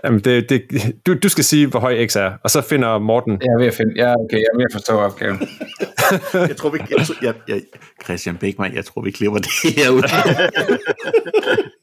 Jamen, det, det, du, du skal sige, hvor høj X er, og så finder Morten...
Jeg er ved at finde. Ja, okay, jeg er ved at forstå opgaven.
Jeg tror, vi... Jeg, jeg, Christian Beckmann, jeg tror, vi klipper det her ud.